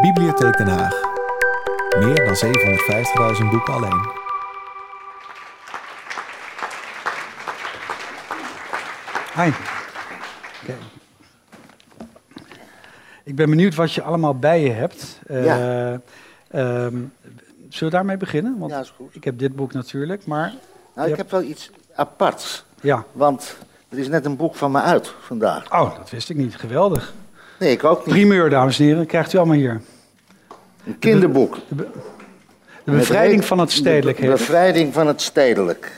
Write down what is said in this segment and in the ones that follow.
Bibliotheek Den Haag. Meer dan 750.000 boeken alleen. Hi. Oké. Ik ben benieuwd wat je allemaal bij je hebt. Eh, ehm, zullen we daarmee beginnen? Want Ja, is goed. ik heb dit boek natuurlijk, maar Nou, Ja. ik heb wel iets aparts. ja. Want er is net een boek van me uit vandaag. Oh, dat wist ik niet. Geweldig. Nee, ik ook niet. Primeur, dames en heren, krijgt u allemaal hier. Een kinderboek. De bevrijding van het stedelijk De bevrijding van het stedelijk.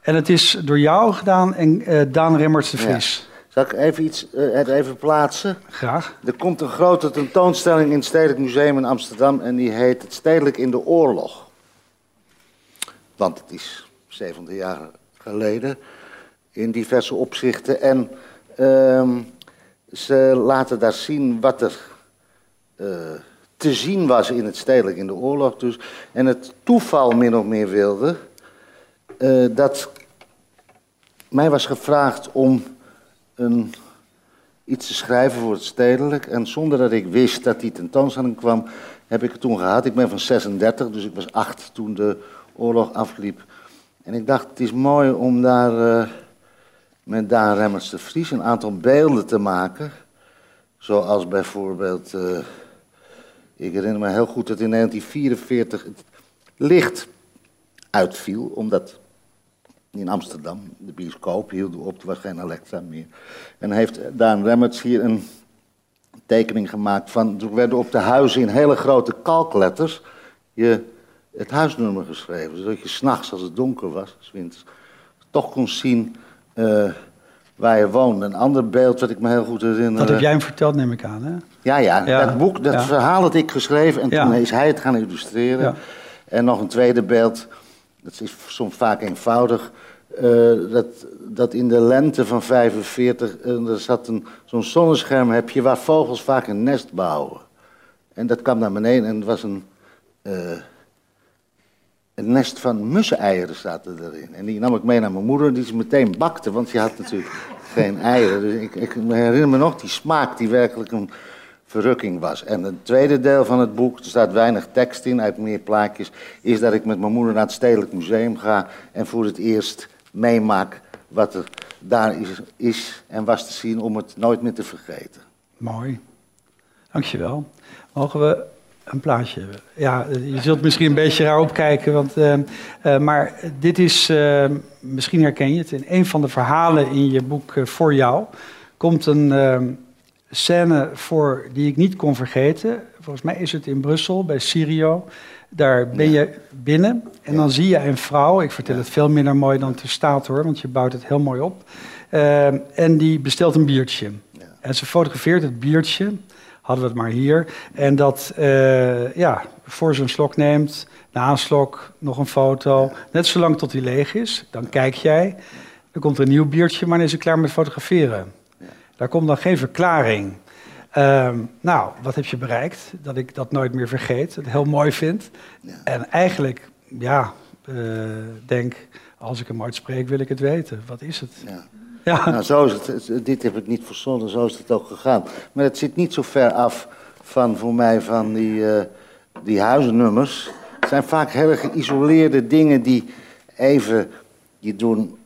En het is door jou gedaan en eh, Daan Remmerts de Vries. Zal ik even iets eh, het even plaatsen? Graag. Er komt een grote tentoonstelling in het Stedelijk Museum in Amsterdam en die heet Het Stedelijk in de Oorlog. Want het is 70 jaar geleden in diverse opzichten. En ehm, ze laten daar zien wat er eh, te zien was in het Stedelijk in de Oorlog. Dus. En het toeval min of meer wilde eh, dat mij was gevraagd om een iets te schrijven voor het stedelijk. En zonder dat ik wist dat die tentoonstelling kwam, heb ik het toen gehad. Ik ben van 36, dus ik was acht toen de oorlog afliep. En ik dacht, het is mooi om daar eh, met Daan Remmers de Vries een aantal beelden te maken. Zoals bijvoorbeeld, eh, ik herinner me heel goed dat in 1944 het licht uitviel, omdat in Amsterdam. De bioscoop hielden op, er was geen Alexa meer. En heeft Daan Remmerts hier een tekening gemaakt van... Er werden op de huizen in hele grote kalkletters je, het huisnummer geschreven. Zodat je s'nachts, als het donker was, toch kon zien eh, waar je woonde. Een ander beeld wat ik me heel goed herinner... Dat heb jij hem verteld, neem ik aan, hè? Ja, ja, Ja, dat boek, dat ja. verhaal had ik geschreven en toen is hij het gaan illustreren. En nog een tweede beeld, dat is soms vaak eenvoudig, eh, dat, dat in de lente van 45, eh, er zat een, zo'n zonnescherm heb je waar vogels vaak een nest bouwen. En dat kwam naar beneden en het was een, eh, een nest van musseneieren zaten erin. En die nam ik mee naar mijn moeder, die ze meteen bakte, want je had natuurlijk geen eieren. Dus ik, ik herinner me nog die smaak die werkelijk een verrukking was. En het tweede deel van het boek, er staat weinig tekst in, uit meer plaatjes, is dat ik met mijn moeder naar het Stedelijk Museum ga en voor het eerst meemaak wat er daar is, is en was te zien om het nooit meer te vergeten. Mooi. Dankjewel. Mogen we een plaatje hebben? Ja, je zult misschien een beetje raar opkijken, want, eh, eh, maar dit is, eh, misschien herken je het, in een van de verhalen in je boek Voor jou komt een scène voor die ik niet kon vergeten. Volgens mij is het in Brussel, bij Sirio. Daar ben je binnen en dan zie je een vrouw, ik vertel het veel minder mooi dan het staat hoor, want je bouwt het heel mooi op. En die bestelt een biertje. En ze fotografeert het biertje, hadden we het maar hier. En dat, eh, ja, voor ze een slok neemt, na een slok nog een foto. Net zolang tot die leeg is, dan kijk jij. Dan komt er een nieuw biertje, maar dan is ze klaar met fotograferen. Daar komt dan geen verklaring. Ehm, nou, wat heb je bereikt? Dat ik dat nooit meer vergeet, het heel mooi vind. En eigenlijk, ja, eh, denk, als ik hem ooit spreek, wil ik het weten. Wat is het? Ja. Nou, zo is Dit heb ik niet verzonnen, zo is het ook gegaan. Maar het zit niet zo ver af van, voor mij, van die, eh, die huisnummers. Het zijn vaak hele geïsoleerde dingen die even je doen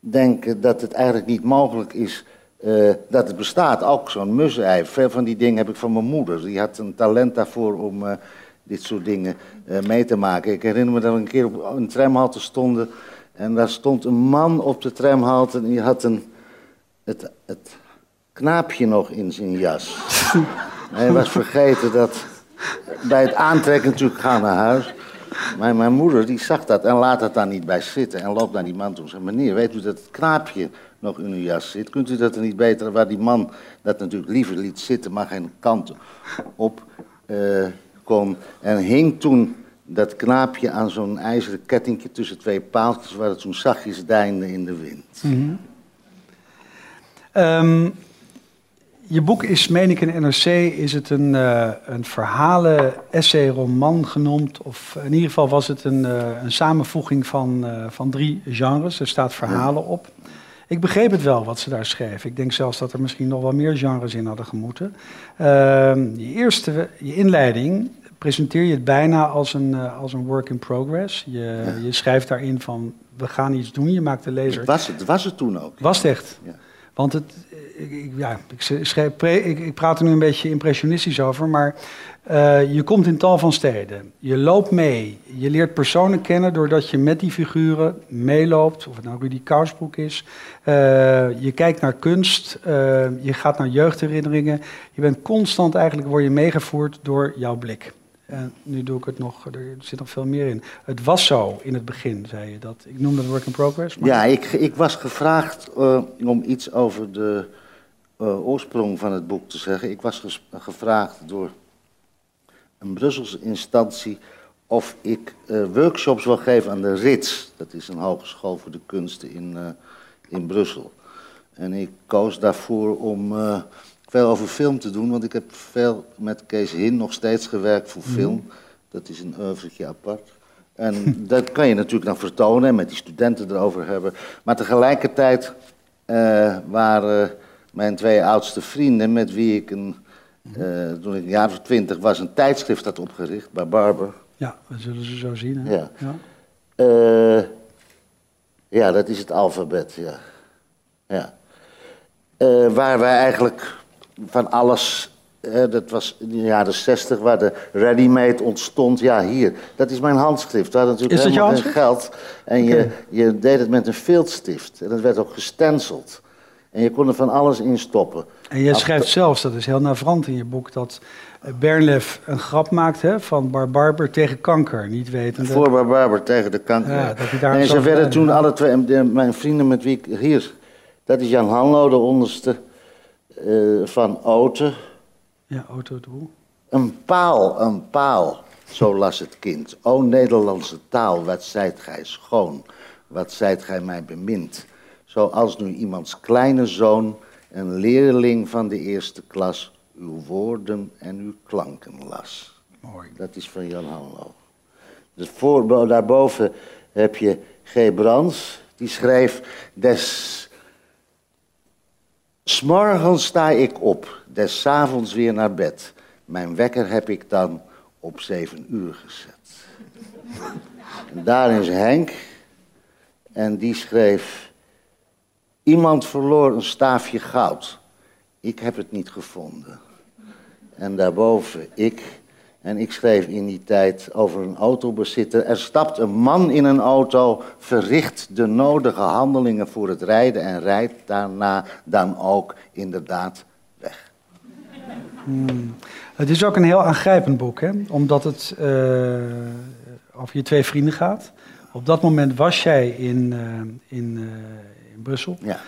denken dat het eigenlijk niet mogelijk is eh, dat het bestaat. Ook zo'n mussenei. Veel van die dingen heb ik van mijn moeder. Die had een talent daarvoor om eh, dit soort dingen mee te maken. Ik herinner me dat we een keer op een tramhalte stonden. En daar stond een man op de tramhalte en die had een, het, het knaapje nog in zijn jas. Hij was vergeten dat bij het aantrekken natuurlijk gaan naar huis. Maar mijn moeder die zag dat en laat dat daar niet bij zitten. En loopt naar die man toe en zegt, meneer, weet u dat het knaapje nog in uw jas zit? Kunt u dat er niet beter, waar die man dat natuurlijk liever liet zitten, maar geen kant op eh, kon. En hing toen dat knaapje aan zo'n ijzeren kettingje tussen twee paaltjes, waar het zo'n zachtjes deinde in de wind. Ehm, je boek is, meen ik in NRC, is het een, eh, een verhalen, essay, roman genoemd. Of in ieder geval was het een, eh, een samenvoeging van, eh, van drie genres. Er staat verhalen op. Ik begreep het wel wat ze daar schreef. Ik denk zelfs dat er misschien nog wel meer genres in hadden gemoeten. Ehm, je eerste, je inleiding, presenteer je het bijna als een, eh, als een work in progress. Je, je schrijft daarin van, we gaan iets doen. Je maakt de lezer... Het was het, was het toen ook. Was het echt? Ja. Want het, ik, ja, ik, schrijf, ik, ik praat er nu een beetje impressionistisch over, maar eh, je komt in tal van steden. Je loopt mee. Je leert personen kennen doordat je met die figuren meeloopt. Of het nou Rudy Kousbroek is. Eh, je kijkt naar kunst. je gaat naar jeugdherinneringen. Je bent constant eigenlijk, word je meegevoerd door jouw blik. En nu doe ik het nog, er zit nog veel meer in. Het was zo in het begin, zei je dat. Ik noemde het work in progress. Ja, ik, ik was gevraagd eh, om iets over de eh, oorsprong van het boek te zeggen. Ik was gevraagd door een Brusselse instantie of ik eh, workshops wil geven aan de RITS. Dat is een hogeschool voor de kunsten in, in Brussel. En ik koos daarvoor om veel over film te doen, want ik heb veel met Kees Hin nog steeds gewerkt voor film. Dat is een oeuvretje apart. En dat kan je natuurlijk dan vertonen en met die studenten erover hebben. Maar tegelijkertijd eh, waren mijn twee oudste vrienden, met wie ik een, eh, toen ik een jaar of twintig was, een tijdschrift had opgericht bij Barber. Ja, we zullen ze zo zien. Hè? Ja. ja. Eh, ja, dat is het alfabet, ja. ja. Waar wij eigenlijk van alles, dat was in de jaren zestig, waar de ready-made ontstond. Ja, hier, dat is mijn handschrift. Hadden natuurlijk Is helemaal geen geld. En je, je deed het met een viltstift. En dat werd ook gestenceld. En je kon er van alles in stoppen. En je schrijft zelfs, dat is heel navrant in je boek, dat eh, Bernlef een grap maakt hè, van Bar Barber tegen kanker. Niet wetende. Voor Bar Barber tegen de kanker. Ja, dat daar en zo ze werden toen alle twee, mijn vrienden met wie ik hier, dat is Jan Hanlo, de onderste eh, van Oten. Ja, auto doel. Een paal, een paal, zo las het kind. O Nederlandse taal, wat zijt gij schoon, wat zijt gij mij bemind. Zoals nu iemands kleine zoon, een leerling van de eerste klas, uw woorden en uw klanken las. Mooi. Dat is van Jan Hanlo. Dus voor, daarboven heb je G. Brands, die schreef... Des S'morgens sta ik op, des avonds weer naar bed. Mijn wekker heb ik dan op zeven uur gezet. En daar is Henk, en die schreef... Iemand verloor een staafje goud. Ik heb het niet gevonden. En daarboven ik. En ik schreef in die tijd over een autobezitter. Er stapt een man in een auto, verricht de nodige handelingen voor het rijden en rijdt daarna dan ook inderdaad weg. Het is ook een heel aangrijpend boek, hè? omdat het eh, over je twee vrienden gaat. Op dat moment was jij in, eh, in, eh, in Brussel. Ja.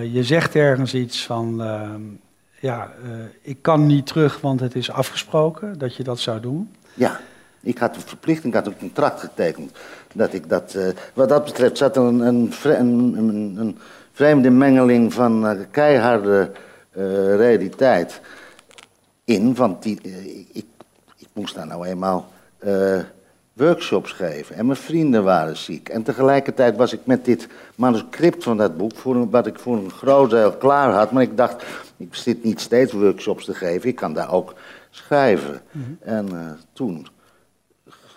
Je zegt ergens iets van, ehm, ja, eh, ik kan niet terug, want het is afgesproken dat je dat zou doen. Ja, ik had een verplichting, ik had een contract getekend. Dat ik dat, eh, wat dat betreft zat er een, een, een, een, vreemde mengeling van eh, keiharde realiteit in. Want die, ik, ik, moest daar nou eenmaal workshops geven. En mijn vrienden waren ziek. En tegelijkertijd was ik met dit manuscript van dat boek, voor een, wat ik voor een groot deel klaar had. Maar ik dacht, ik zit niet steeds workshops te geven, ik kan daar ook schrijven. En eh, toen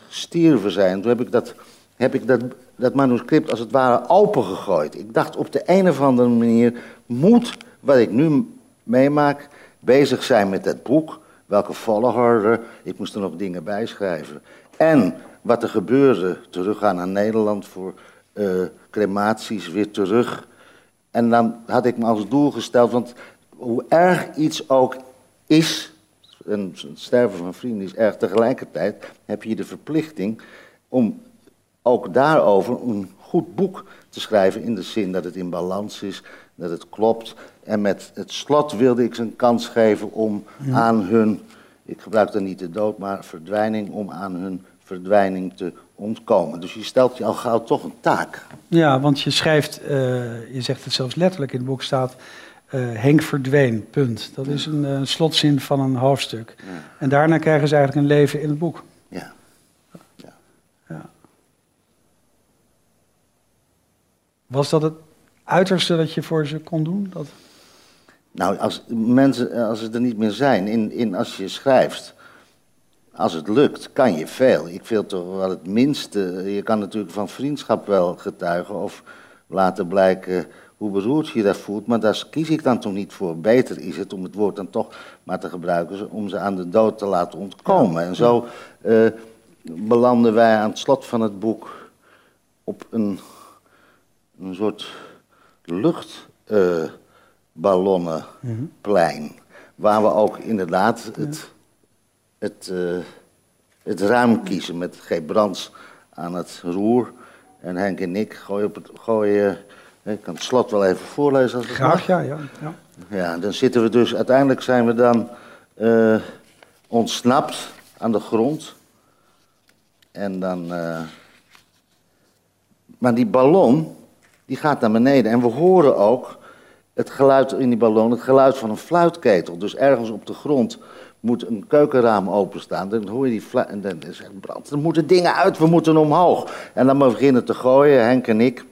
stierven zij. En toen heb ik dat, heb ik dat, dat manuscript als het ware opengegooid. Ik dacht op de een of andere manier moet wat ik nu meemaak bezig zijn met dat boek. Welke volgorde, ik moest er nog dingen bij schrijven. En wat er gebeurde, teruggaan naar Nederland voor eh, crematies, weer terug. En dan had ik me als doel gesteld, want hoe erg iets ook is, en het sterven van vrienden is erg tegelijkertijd, heb je de verplichting om ook daarover een goed boek te schrijven in de zin dat het in balans is, dat het klopt. En met het slot wilde ik ze een kans geven om aan hun, ik gebruik dan niet de dood, maar verdwijning, om aan hun verdwijning te ontkomen. Dus je stelt je al gauw toch een taak. Ja, want je schrijft, eh, je zegt het zelfs letterlijk in het boek staat, eh, Henk verdween, punt. Dat is een eh, slotzin van een hoofdstuk. En daarna krijgen ze eigenlijk een leven in het boek. Ja. Ja. Was dat het uiterste dat je voor ze kon doen? Dat... Nou, als mensen, als ze er niet meer zijn, in, in, als je schrijft, als het lukt, kan je veel. Ik vind toch wel het minste. Je kan natuurlijk van vriendschap wel getuigen of laten blijken hoe beroerd je dat voelt, maar daar kies ik dan toch niet voor. Beter is het om het woord dan toch maar te gebruiken, om ze aan de dood te laten ontkomen. En zo uh, belanden wij aan het slot van het boek op een, een soort luchtballonnenplein, waar we ook inderdaad het, het, uh, het ruim kiezen met G. Brands aan het roer. En Henk en ik gooien, op het, gooien ik kan het slot wel even voorlezen als het Graag, ja, ja, ja. Ja, dan zitten we dus, uiteindelijk zijn we dan uh, ontsnapt aan de grond. En dan, uh, maar die ballon, die gaat naar beneden. En we horen ook het geluid in die ballon, het geluid van een fluitketel. Dus ergens op de grond moet een keukenraam openstaan. Dan hoor je die fluit, en dan zegt brand, er moeten dingen uit, we moeten omhoog. En dan beginnen te gooien, Henk en ik.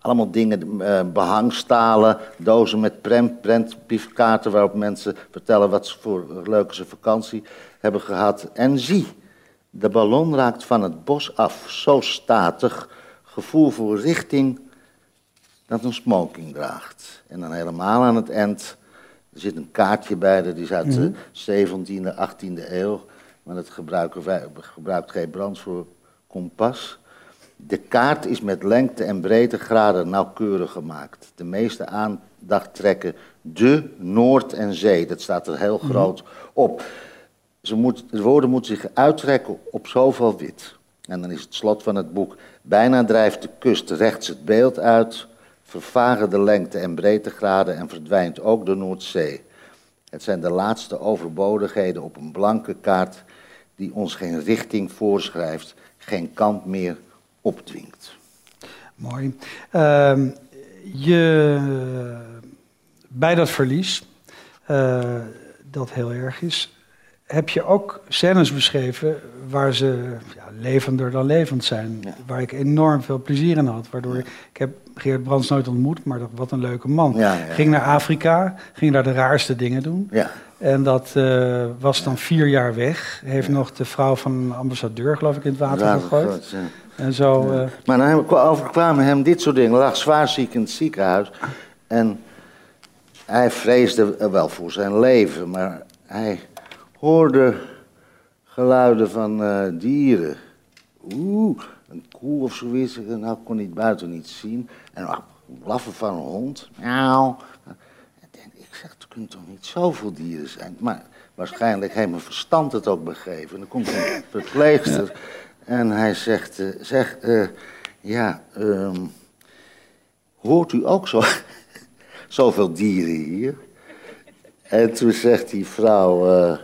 Allemaal dingen, uh, behangstalen, dozen met prentbriefkaarten waarop mensen vertellen wat ze voor een leuke vakantie hebben gehad. En zie, de ballon raakt van het bos af, zo statig, gevoel voor richting dat een smoking draagt. En dan helemaal aan het eind, er zit een kaartje bij, dat is uit de 17e, 18e eeuw, maar dat gebruiken wij, gebruikt geen brand voor kompas. De kaart is met lengte en breedtegraden nauwkeurig gemaakt. De meeste aandacht trekken de Noord en Zee. Dat staat er heel groot op. Ze moet, de woorden moeten zich uittrekken op zoveel wit. En dan is het slot van het boek. Bijna drijft de kust rechts het beeld uit, vervagen de lengte en breedtegraden en verdwijnt ook de Noordzee. Het zijn de laatste overbodigheden op een blanke kaart die ons geen richting voorschrijft, geen kant meer opdwingt. Mooi. Uh, je, bij dat verlies, uh, dat heel erg is, heb je ook scènes beschreven waar ze ja, levender dan levend zijn. Ja. Waar ik enorm veel plezier in had. Waardoor ik, ik heb Geert Brands nooit ontmoet, maar wat een leuke man. Ging naar Afrika, ging daar de raarste dingen doen. En dat uh, was dan vier jaar weg. Heeft nog de vrouw van een ambassadeur, geloof ik, in het water gegooid. En zo, uh... Maar dan overkwamen hem dit soort dingen. lag zwaar ziek in het ziekenhuis. En hij vreesde wel voor zijn leven, maar hij hoorde geluiden van uh, dieren. Oeh, een koe of zoiets. Nou, kon niet buiten niet zien. En ach, blaffen van een hond. Miauw. Ik zeg, er kunnen toch niet zoveel dieren zijn? Maar waarschijnlijk heeft mijn verstand het ook begeven. En dan komt een verpleegster en hij zegt, uh, zeg, uh, ja, um, hoort u ook zo, zoveel dieren hier? En toen zegt die vrouw, uh,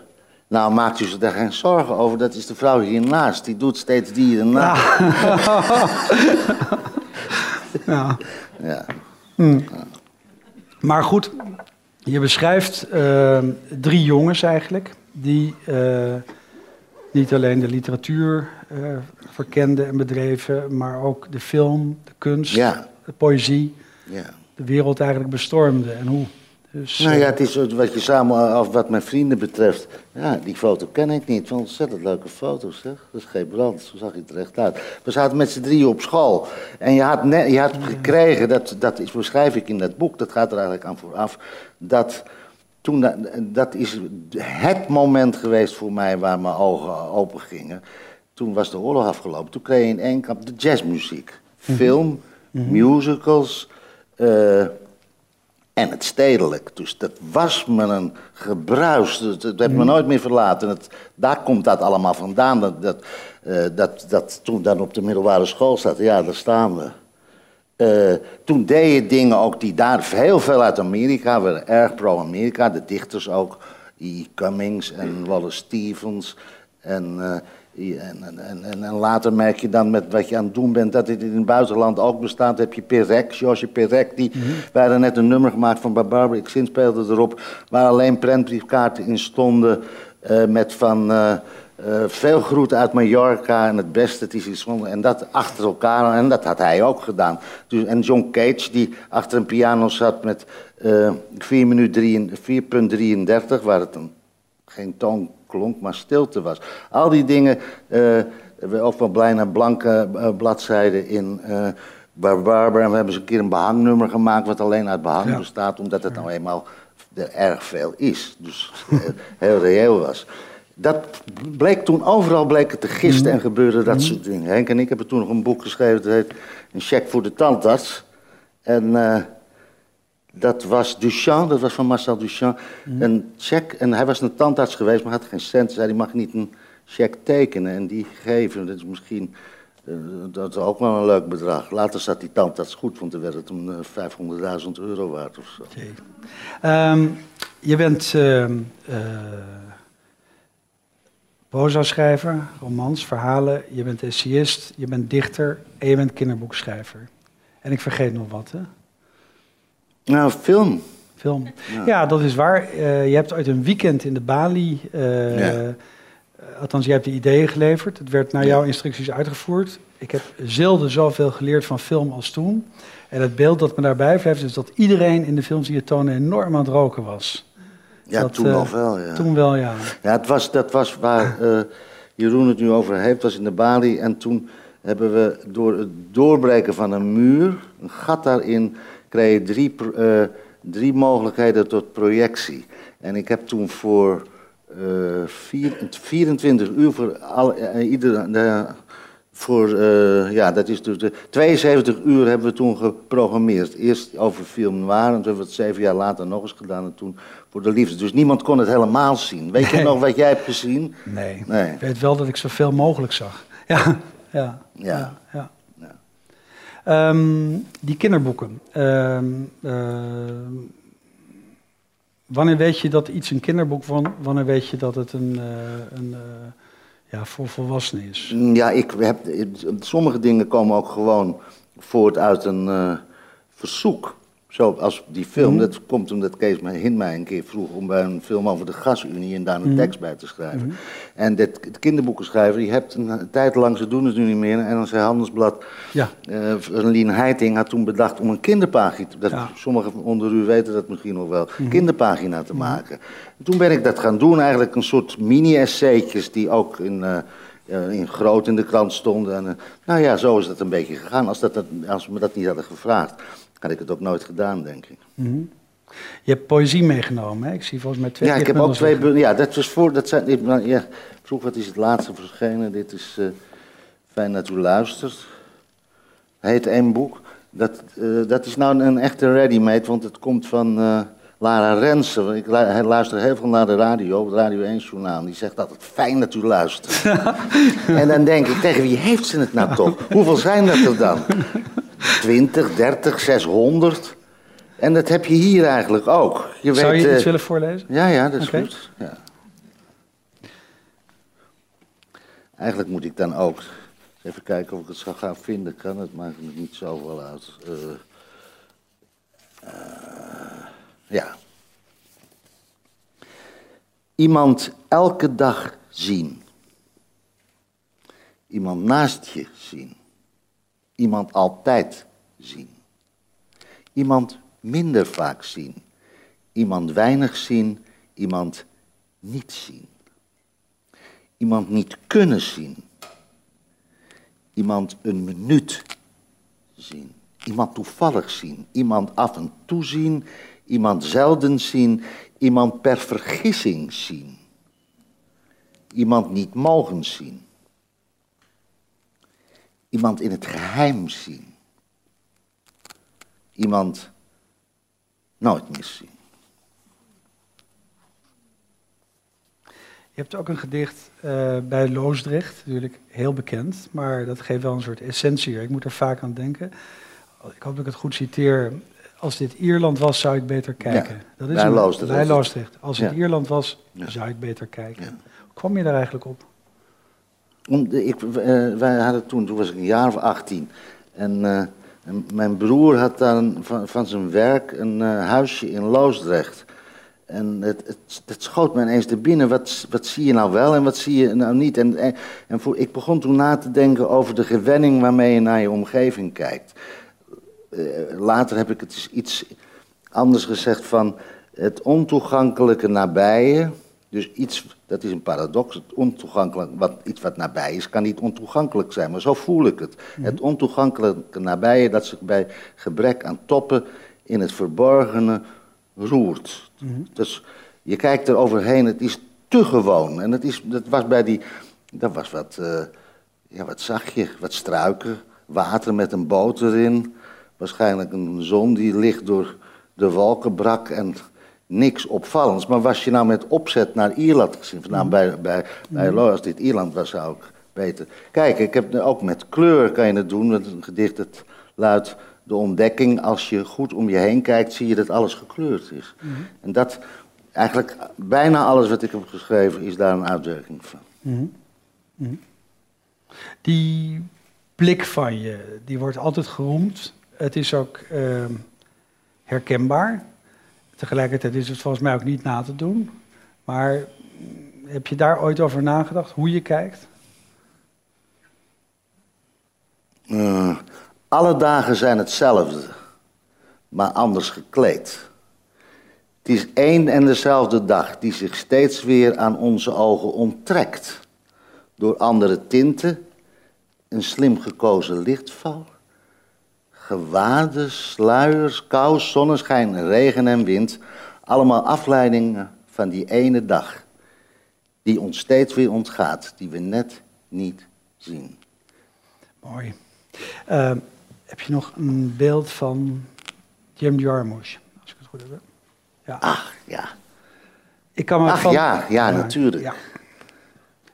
nou maakt u zich daar geen zorgen over, dat is de vrouw hiernaast, die doet steeds dieren na. Ja. ja. Hmm. Maar goed, je beschrijft ehm, drie jongens eigenlijk, die niet alleen de literatuur uh, verkenden en bedreven, maar ook de film, de kunst, de poëzie, ja. de wereld eigenlijk bestormde. En hoe? Dus, nou ja, eh, het is wat je samen, of wat mijn vrienden betreft. Ja, die foto ken ik niet. Van ontzettend leuke foto's, zeg. Dat is geen brand, zo zag je het recht uit. We zaten met z'n drieën op school. En je had, net, je had gekregen, dat, dat is, beschrijf ik in dat boek, dat gaat er eigenlijk aan vooraf, dat toen, dat, dat is het moment geweest voor mij waar mijn ogen open gingen. Toen was de oorlog afgelopen. Toen kreeg je in één kamp de jazzmuziek. Mhm. Film, mhm. musicals uh, en het stedelijk. Dus dat was me een gebruis. Dat, dat heeft me mhm. nooit meer verlaten. Het, daar komt dat allemaal vandaan. Dat, dat, uh, dat, dat toen dan op de middelbare school zat, ja, daar staan we. Uh, toen deed je dingen ook die daar heel veel uit Amerika, waren erg pro-Amerika, de dichters ook, E. Cummings en Wallace Stevens. En, uh, en, en, en, en, later merk je dan met wat je aan het doen bent dat dit in het buitenland ook bestaat. Dan heb je Perec, George Perec, die, mm -hmm. net een nummer gemaakt van Barbara Ik speelde erop, waar alleen prentbriefkaarten in stonden uh, met van eh, veel groeten uit Mallorca en het beste, het is iets van... En dat achter elkaar, en dat had hij ook gedaan. Dus, en John Cage, die achter een piano zat met eh 4 minuten 4.33, waar het een, geen toon klonk, maar stilte was. Al die dingen, eh ook van bijna blanke eh, bladzijden in... eh Barbara, en we hebben eens een keer een behangnummer gemaakt... wat alleen uit behang Ja. bestaat, omdat het nou eenmaal er erg veel is. Dus heel reëel was. Dat bleek toen, overal bleek het te gisten en gebeurde dat soort dingen. Henk en ik hebben toen nog een boek geschreven, dat heet Een cheque voor de tandarts. En dat was Duchamp, dat was van Marcel Duchamp. Een cheque, en hij was een tandarts geweest, maar had geen cent. Zei hij mag niet een cheque tekenen en die geven. Dat is misschien, eh, dat is ook wel een leuk bedrag. Later zat die tandarts goed, want dan werd het een eh, 500.000 euro waard of zo. Ehm, je bent eh, proza-schrijver, romans, verhalen. Je bent essayist, je bent dichter en je bent kinderboekschrijver. En ik vergeet nog wat, hè? Nou, film. Film. Ja, dat is waar. Eh, je hebt ooit een weekend in de Bali. eh, Ja. Althans, je hebt de ideeën geleverd. Het werd naar jouw instructies uitgevoerd. Ik heb zelden zoveel geleerd van film als toen. En het beeld dat me daarbij blijft, is dat iedereen in de films die je toonde enorm aan het roken was. Ja, Dat, toen eh, nog wel, ja. Toen wel, ja. Ja, het was, dat was waar Jeroen het nu over heeft, was in de Bali. En toen hebben we door het doorbreken van een muur, een gat daarin, kreeg je drie, eh, drie mogelijkheden tot projectie. En ik heb toen voor eh, vier, 24 uur voor alle, eh, ieder, de, voor, eh, ja, dat is dus de 72 uur hebben we toen geprogrammeerd. Eerst over film noir, en toen hebben we het zeven jaar later nog eens gedaan en toen voor de liefde. Dus niemand kon het helemaal zien. Weet je nog wat jij hebt gezien? Nee. Nee. Ik weet wel dat ik zoveel mogelijk zag. Ja, ja. Ja. ja. Ja. Ehm, die kinderboeken. Ehm, ehm, wanneer weet je dat iets een kinderboek was? Wanneer weet je dat het een, eh, een eh, ja, voor volwassenen is? Ja, ik heb, sommige dingen komen ook gewoon voort uit een eh, verzoek. Zoals die film, dat komt omdat Kees mij, mij een keer vroeg om bij een film over de gasunie en daar een tekst bij te schrijven. En dit, het kinderboekenschrijver, die hebt een, een tijd lang, ze doen het nu niet meer, en dan zei Handelsblad, Ja. Lien Heiting had toen bedacht om een kinderpagina, dat, Ja. sommigen onder u weten dat misschien nog wel, kinderpagina te maken. En toen ben ik dat gaan doen, eigenlijk een soort mini-essaytjes die ook in, eh, in groot in de krant stonden. En, eh, nou ja, zo is dat een beetje gegaan. Als, dat, als we me dat niet hadden gevraagd, had ik het ook nooit gedaan, denk ik. Mhm. Je hebt poëzie meegenomen, hè? Ik zie volgens mij twee Ja, ik heb ook twee... liggen. bu- Ja, dat was voor... Dat zijn, ja, vroeg, wat is het laatste verschenen? Dit is eh, Fijn dat u luistert. Heet één boek. Dat, eh, dat is nou een echte ready-made, want het komt van Lara Rensen. Ik luister heel veel naar de radio, het Radio 1-journaal. Die zegt altijd, fijn dat u luistert. en dan denk ik, tegen wie heeft ze het nou toch? Hoeveel zijn dat er dan? 20, 30, 600? En dat heb je hier eigenlijk ook. Je Zou weet, je eh, iets willen voorlezen? ja, ja, dat is goed. Ja. Eigenlijk moet ik dan ook even kijken of ik het zou gaan vinden. Kan het maakt me niet zoveel uit. Eh, eh, ja. Iemand elke dag zien. Iemand naast je zien. Iemand altijd zien. Iemand minder vaak zien. Iemand weinig zien, iemand niet zien. Iemand niet kunnen zien. Iemand een minuut zien. Iemand toevallig zien. Iemand af en toe zien. Iemand zelden zien. Iemand per vergissing zien. Iemand niet mogen zien. Iemand in het geheim zien. Iemand nooit meer zien. Je hebt ook een gedicht eh, bij Loosdrecht, natuurlijk heel bekend, maar dat geeft wel een soort essentie. Ik moet er vaak aan denken. Ik hoop dat ik het goed citeer. Als dit Ierland was, zou ik beter kijken. dat is bij Loosdrecht. Bij Loosdrecht. Als het Ja. Ierland was, Ja. zou ik beter kijken. Hoe kwam je daar eigenlijk op? Om ik, eh, wij hadden toen, toen was ik een jaar of 18. En, eh, en mijn broer had dan van, van zijn werk een eh, huisje in Loosdrecht. En het, het, het schoot me ineens binnen, wat, wat zie je nou wel en wat zie je nou niet? En, en, en voor, ik begon toen na te denken over de gewenning waarmee je naar je omgeving kijkt. Eh, later heb ik het iets anders gezegd van het ontoegankelijke nabije. Dus iets, dat is een paradox, het ontoegankelijk, wat, iets wat nabij is, kan niet ontoegankelijk zijn, maar zo voel ik het. Het ontoegankelijke nabije dat zich bij gebrek aan toppen in het verborgene roert. Dus je kijkt er overheen, het is te gewoon. En het is, dat was bij die, dat was wat, uh, ja, wat zag je, wat struiken, water met een boot erin. Waarschijnlijk een zon die licht door de wolken brak en niks opvallends. Maar was je nou met opzet naar Ierland gezien, vandaan bij, bij, bij als dit Ierland was, zou ik beter. Kijk, ik heb ook met kleur kan je het doen, met een gedicht dat luidt de ontdekking, als je goed om je heen kijkt, zie je dat alles gekleurd is. Mhm. En dat, eigenlijk bijna alles wat ik heb geschreven, is daar een uitwerking van. Mhm. Mhm. Die blik van je, die wordt altijd geroemd. Het is ook ehm, herkenbaar. Tegelijkertijd is het volgens mij ook niet na te doen. Maar heb je daar ooit over nagedacht, hoe je kijkt? Uh, alle dagen zijn hetzelfde, maar anders gekleed. Het is één en dezelfde dag die zich steeds weer aan onze ogen onttrekt. Door andere tinten, een slim gekozen lichtval, gewaden, sluiers, kou, zonneschijn, regen en wind. Allemaal afleidingen van die ene dag, die ons steeds weer ontgaat, die we net niet zien. Mooi. Uh, heb je nog een beeld van Jim Jarmusch, als ik het goed heb. Ja. Ach, ja. Ik kan Ach, van... ja, ja, natuurlijk. Ja.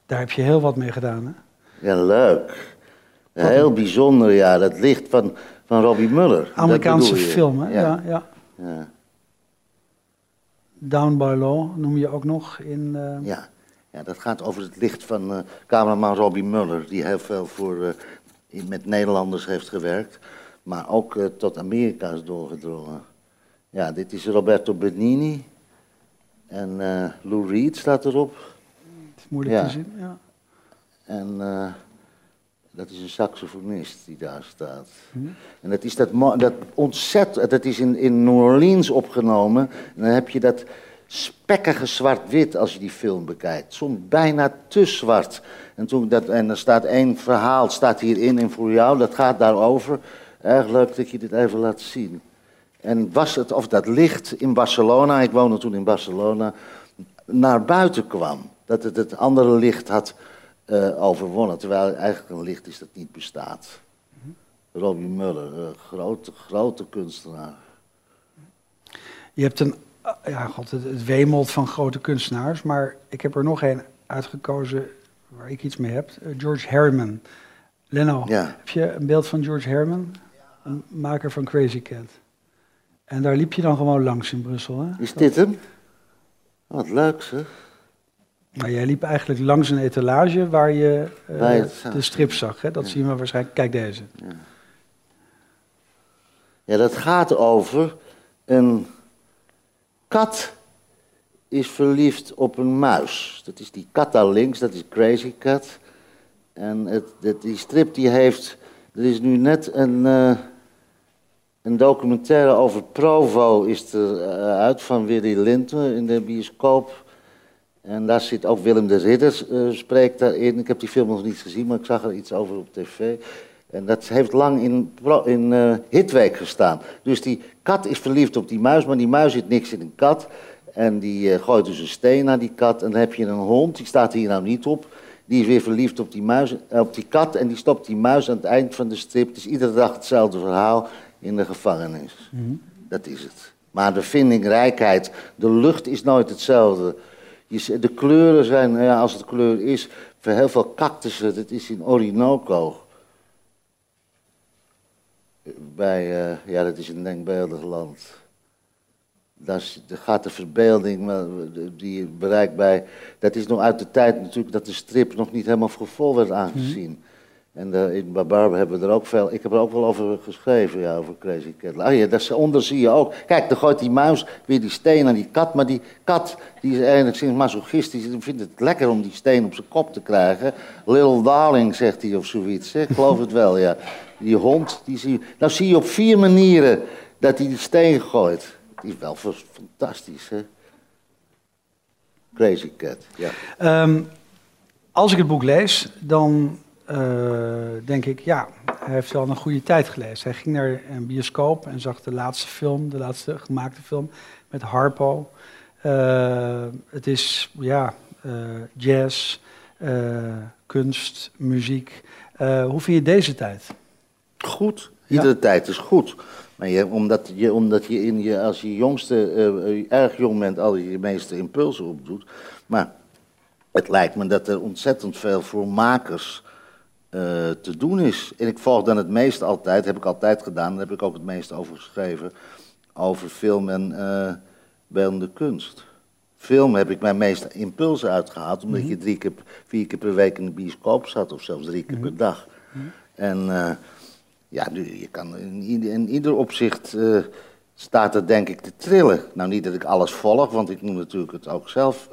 Daar heb je heel wat mee gedaan, hè? Ja, leuk. heel bijzonder, ja. Dat licht van, van Robbie Muller. Amerikaanse film, hè? Ja. ja. ja, Down by Law noem je ook nog in... Uh... Ja. ja, dat gaat over het licht van uh, cameraman Robbie Muller... die heel veel voor uh, met Nederlanders heeft gewerkt, maar ook tot Amerika is doorgedrongen. Ja, dit is Roberto Benigni en Lou Reed staat erop. Het is moeilijk te zien, ja. En dat is een saxofonist die daar staat. Hm. En dat is dat, dat ontzettend, dat is in, in New Orleans opgenomen. En dan heb je dat spekkige zwart-wit als je die film bekijkt. Soms bijna te zwart. En, toen dat, en er staat één verhaal, staat hierin en voor jou, dat gaat daarover. Erg leuk dat je dit even laat zien. En was het of dat licht in Barcelona, ik woonde toen in Barcelona, naar buiten kwam. Dat het het andere licht had uh, overwonnen, terwijl eigenlijk een licht is dat niet bestaat. Robbie Muller, een grote, grote kunstenaar. Je hebt een, ja god, het, het wemelt van grote kunstenaars, maar ik heb er nog één uitgekozen waar ik iets mee heb. Eh, George Harriman. Leno, heb je een beeld van George Harriman? Een maker van Crazy Cat. En daar liep je dan gewoon langs in Brussel, hè? Is dit hem? Wat leuk, zeg. Maar jij liep eigenlijk langs een etalage waar je uh, de strip zag, hè? Dat zien we waarschijnlijk. Kijk deze. Ja. ja, dat gaat over een kat is verliefd op een muis. Dat is die kat daar links, dat is Crazy Cat. En het, die strip die heeft... Er is nu net een, uh, een documentaire over Provo is er uh, uit van Willy Linten in de bioscoop. En daar zit ook Willem de Ridder, uh, spreekt daarin. Ik heb die film nog niet gezien, maar ik zag er iets over op tv. En dat heeft lang in, in uh, Hitweek gestaan. Dus die kat is verliefd op die muis, maar die muis zit niks in een kat. En die uh, gooit dus een steen naar die kat. En dan heb je een hond, die staat hier nou niet op. Die is weer verliefd op die, muis, eh, op die kat. En die stopt die muis aan het eind van de strip. Het is iedere dag hetzelfde verhaal in de gevangenis. Mhm. Dat is het. Maar de vindingrijkheid, de lucht is nooit hetzelfde. Je, de kleuren zijn, ja, als het kleur is, voor heel veel cactussen, dat is in Orinoco. Bij, uh, ja, dat is een denkbeeldig land daar gaat de verbeelding die je bereikt bij. Dat is nog uit de tijd natuurlijk dat de strip nog niet helemaal voor vol werd aangezien. En uh, in Barbar hebben we er ook veel. Ik heb er ook wel over geschreven, ja, over Crazy Cat. Oh ja, daaronder zie je ook. Kijk, dan gooit die muis weer die steen aan die kat. Maar die kat, die is enigszins masochistisch. Die vindt het lekker om die steen op zijn kop te krijgen. Little darling, zegt hij of zoiets. Ik geloof het wel, ja. Die hond, die zie je. Nou zie je op vier manieren dat hij die steen gooit. Die is wel fantastisch, hè? Crazy Cat, ja. Um, als ik het boek lees, dan denk ik, ja, hij heeft wel een goede tijd gelezen. Hij ging naar een bioscoop en zag de laatste film, de laatste gemaakte film met Harpo. Uh, het is, ja, uh, jazz, kunst, muziek. hoe vind je deze tijd? Goed. Iedere ja. tijd is goed. Maar je, omdat, je, omdat je, in je als je jongste, erg jong bent, al je meeste impulsen opdoet. Maar het lijkt me dat er ontzettend veel voor makers te doen is. En ik volg dan het meest altijd, heb ik altijd gedaan, daar heb ik ook het meest over geschreven, over film en uh, beeldende kunst. Film heb ik mijn meeste impulsen uitgehaald, omdat je mhm. drie keer, vier keer per week in de bioscoop zat, of zelfs drie keer per mhm. dag. Mhm. En uh, ja, nu, je kan in, in ieder opzicht staat er denk ik te trillen. Nou, niet dat ik alles volg, want ik moet natuurlijk het ook zelf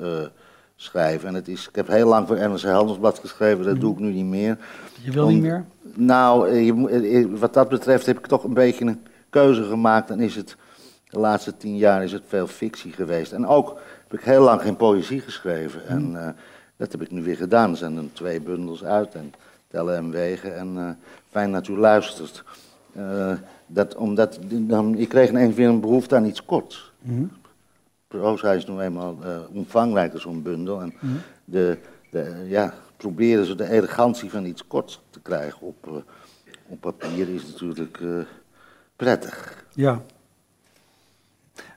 schrijven. En het is, ik heb heel lang voor NRC Handelsblad geschreven, dat doe ik nu niet meer. Je wil niet meer? Nou, eh, je, eh, eh, wat dat betreft heb ik toch een beetje een keuze gemaakt. En is het, de laatste tien jaar is het veel fictie geweest. En ook heb ik heel lang geen poëzie geschreven. En uh, dat heb ik nu weer gedaan. Er zijn er twee bundels uit en tellen en wegen. En uh, fijn dat u luistert. Uh, dat, omdat, dan, ik kreeg ineens weer een behoefte aan iets korts. Mm proza is nu eenmaal uh, omvangrijker, zo'n bundel. En mhm. de, de, ja, proberen ze de elegantie van iets kort te krijgen op, uh, op papier is natuurlijk uh, prettig. Ja.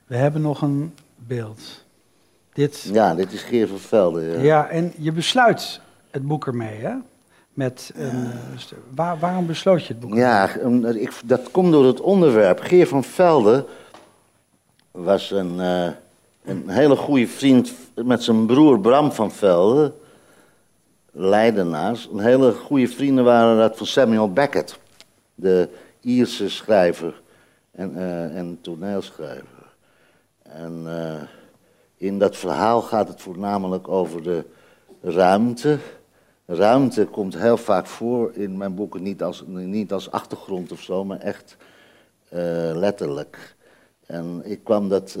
We hebben nog een beeld. Dit... Ja, dit is Geer van Velde. Ja. ja, en je besluit het boek ermee, hè? Met een, waar, waarom besloot je het boek? Ja, ik, dat komt door het onderwerp. Geer van Velde was een een hele goede vriend met zijn broer Bram van Velde, Leidenaars. Een hele goede vrienden waren dat van Samuel Beckett, de Ierse schrijver en, uh, en toneelschrijver. En uh, in dat verhaal gaat het voornamelijk over de ruimte. Ruimte komt heel vaak voor in mijn boeken, niet als, niet als achtergrond of zo, maar echt uh, letterlijk. En ik kwam dat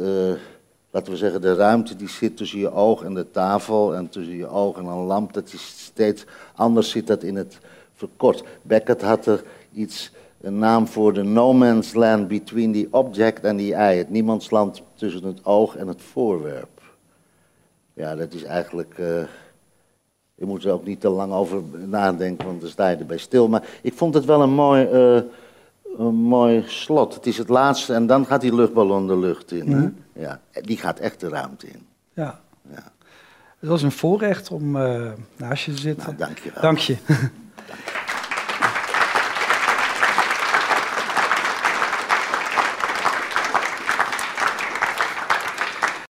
laten we zeggen, de ruimte die zit tussen je oog en de tafel en tussen je oog en een lamp, dat is steeds anders zit dat in het verkort. Beckett had er iets, een naam voor de no man's land between the object and the eye, het niemandsland tussen het oog en het voorwerp. Ja, dat is eigenlijk, uh, je moet er ook niet te lang over nadenken, want dan sta je erbij stil. Maar ik vond het wel een mooi... Uh, een mooi slot. Het is het laatste en dan gaat die luchtballon de lucht in. Mhm. Ja, die gaat echt de ruimte in. Ja. ja. Het was een voorrecht om uh, naast je te zitten. Nou, dank je wel. Dank je.